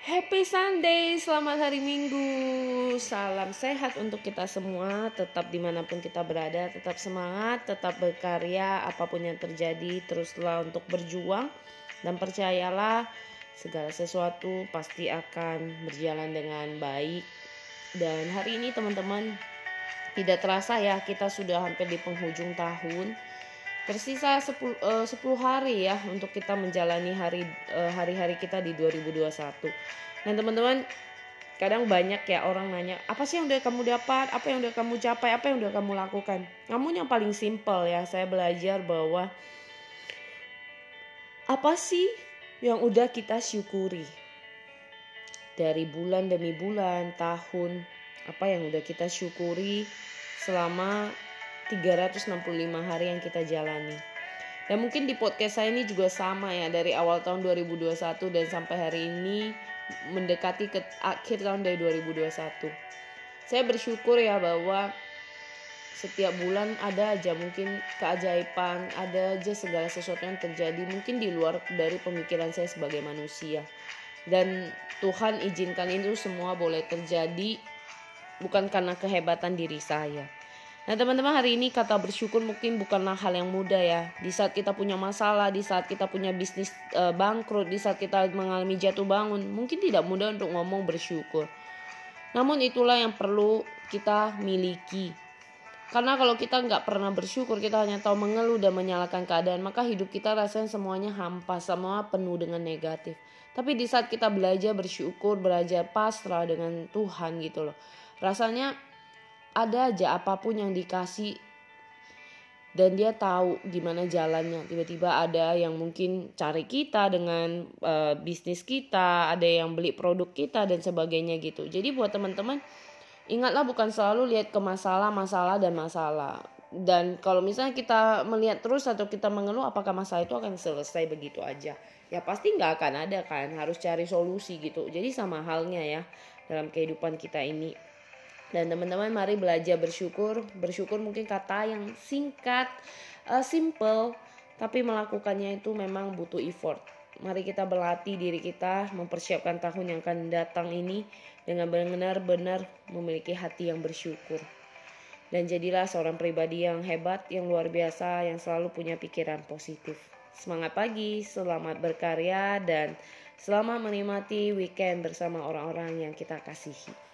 Happy Sunday, selamat hari Minggu. Salam sehat untuk kita semua. Tetap di mana pun kita berada, tetap semangat, tetap berkarya. Apa pun yang terjadi, teruslah untuk berjuang dan percayalah segala sesuatu pasti akan berjalan dengan baik. Dan hari ini teman-teman tidak terasa ya kita sudah hampir di penghujung tahun Tersisa 10, uh, 10 hari ya untuk kita menjalani hari uh, hari-hari kita di 2021. Dan teman-teman, kadang banyak ya orang nanya, apa sih yang udah kamu dapat? Apa yang udah kamu capai? Apa yang udah kamu lakukan? Namun yang paling simpel ya, saya belajar bahwa apa sih yang udah kita syukuri? Dari bulan demi bulan, tahun, apa yang udah kita syukuri selama 365 hari yang kita jalani. Dan mungkin di podcast saya ini juga sama ya dari awal tahun 2021 dan sampai hari ini mendekati ke akhir tahun dari 2021. Saya bersyukur ya bahwa setiap bulan ada aja mungkin keajaiban, ada aja segala sesuatu yang terjadi mungkin di luar dari pemikiran saya sebagai manusia. Dan Tuhan izinkan itu semua boleh terjadi bukan karena kehebatan diri saya Nah teman-teman hari ini kata bersyukur mungkin bukanlah hal yang mudah ya. Di saat kita punya masalah, di saat kita punya bisnis e, bangkrut, di saat kita mengalami jatuh bangun, mungkin tidak mudah untuk ngomong bersyukur. Namun itulah yang perlu kita miliki. Karena kalau kita nggak pernah bersyukur, kita hanya tahu mengeluh dan menyalahkan keadaan, maka hidup kita rasanya semuanya hampa, semua penuh dengan negatif. Tapi di saat kita belajar bersyukur, belajar pasrah dengan Tuhan gitu loh. Rasanya ada aja apa pun yang dikasih. Dan dia tahu gimana jalannya. Tiba-tiba ada yang mungkin cari kita dengan uh, bisnis kita ada yang beli produk kita dan sebagainya gitu. Jadi buat teman-teman ingatlah bukan selalu lihat ke masalah masalah dan masalah. Dan kalau misalnya kita melihat terus atau kita mengeluh apakah masalah itu akan selesai begitu aja? Ya pasti nggak akan ada kan harus cari solusi gitu. Jadi sama halnya ya dalam kehidupan kita ini dan teman-teman mari belajar bersyukur. Bersyukur mungkin kata yang singkat, uh, simple, tapi melakukannya itu memang butuh effort. Mari kita berlatih diri kita mempersiapkan tahun yang akan datang ini dengan benar-benar memiliki hati yang bersyukur. Dan jadilah seorang pribadi yang hebat, yang luar biasa, yang selalu punya pikiran positif. Semangat pagi, selamat berkarya, dan selamat menikmati weekend bersama orang-orang yang kita kasihi.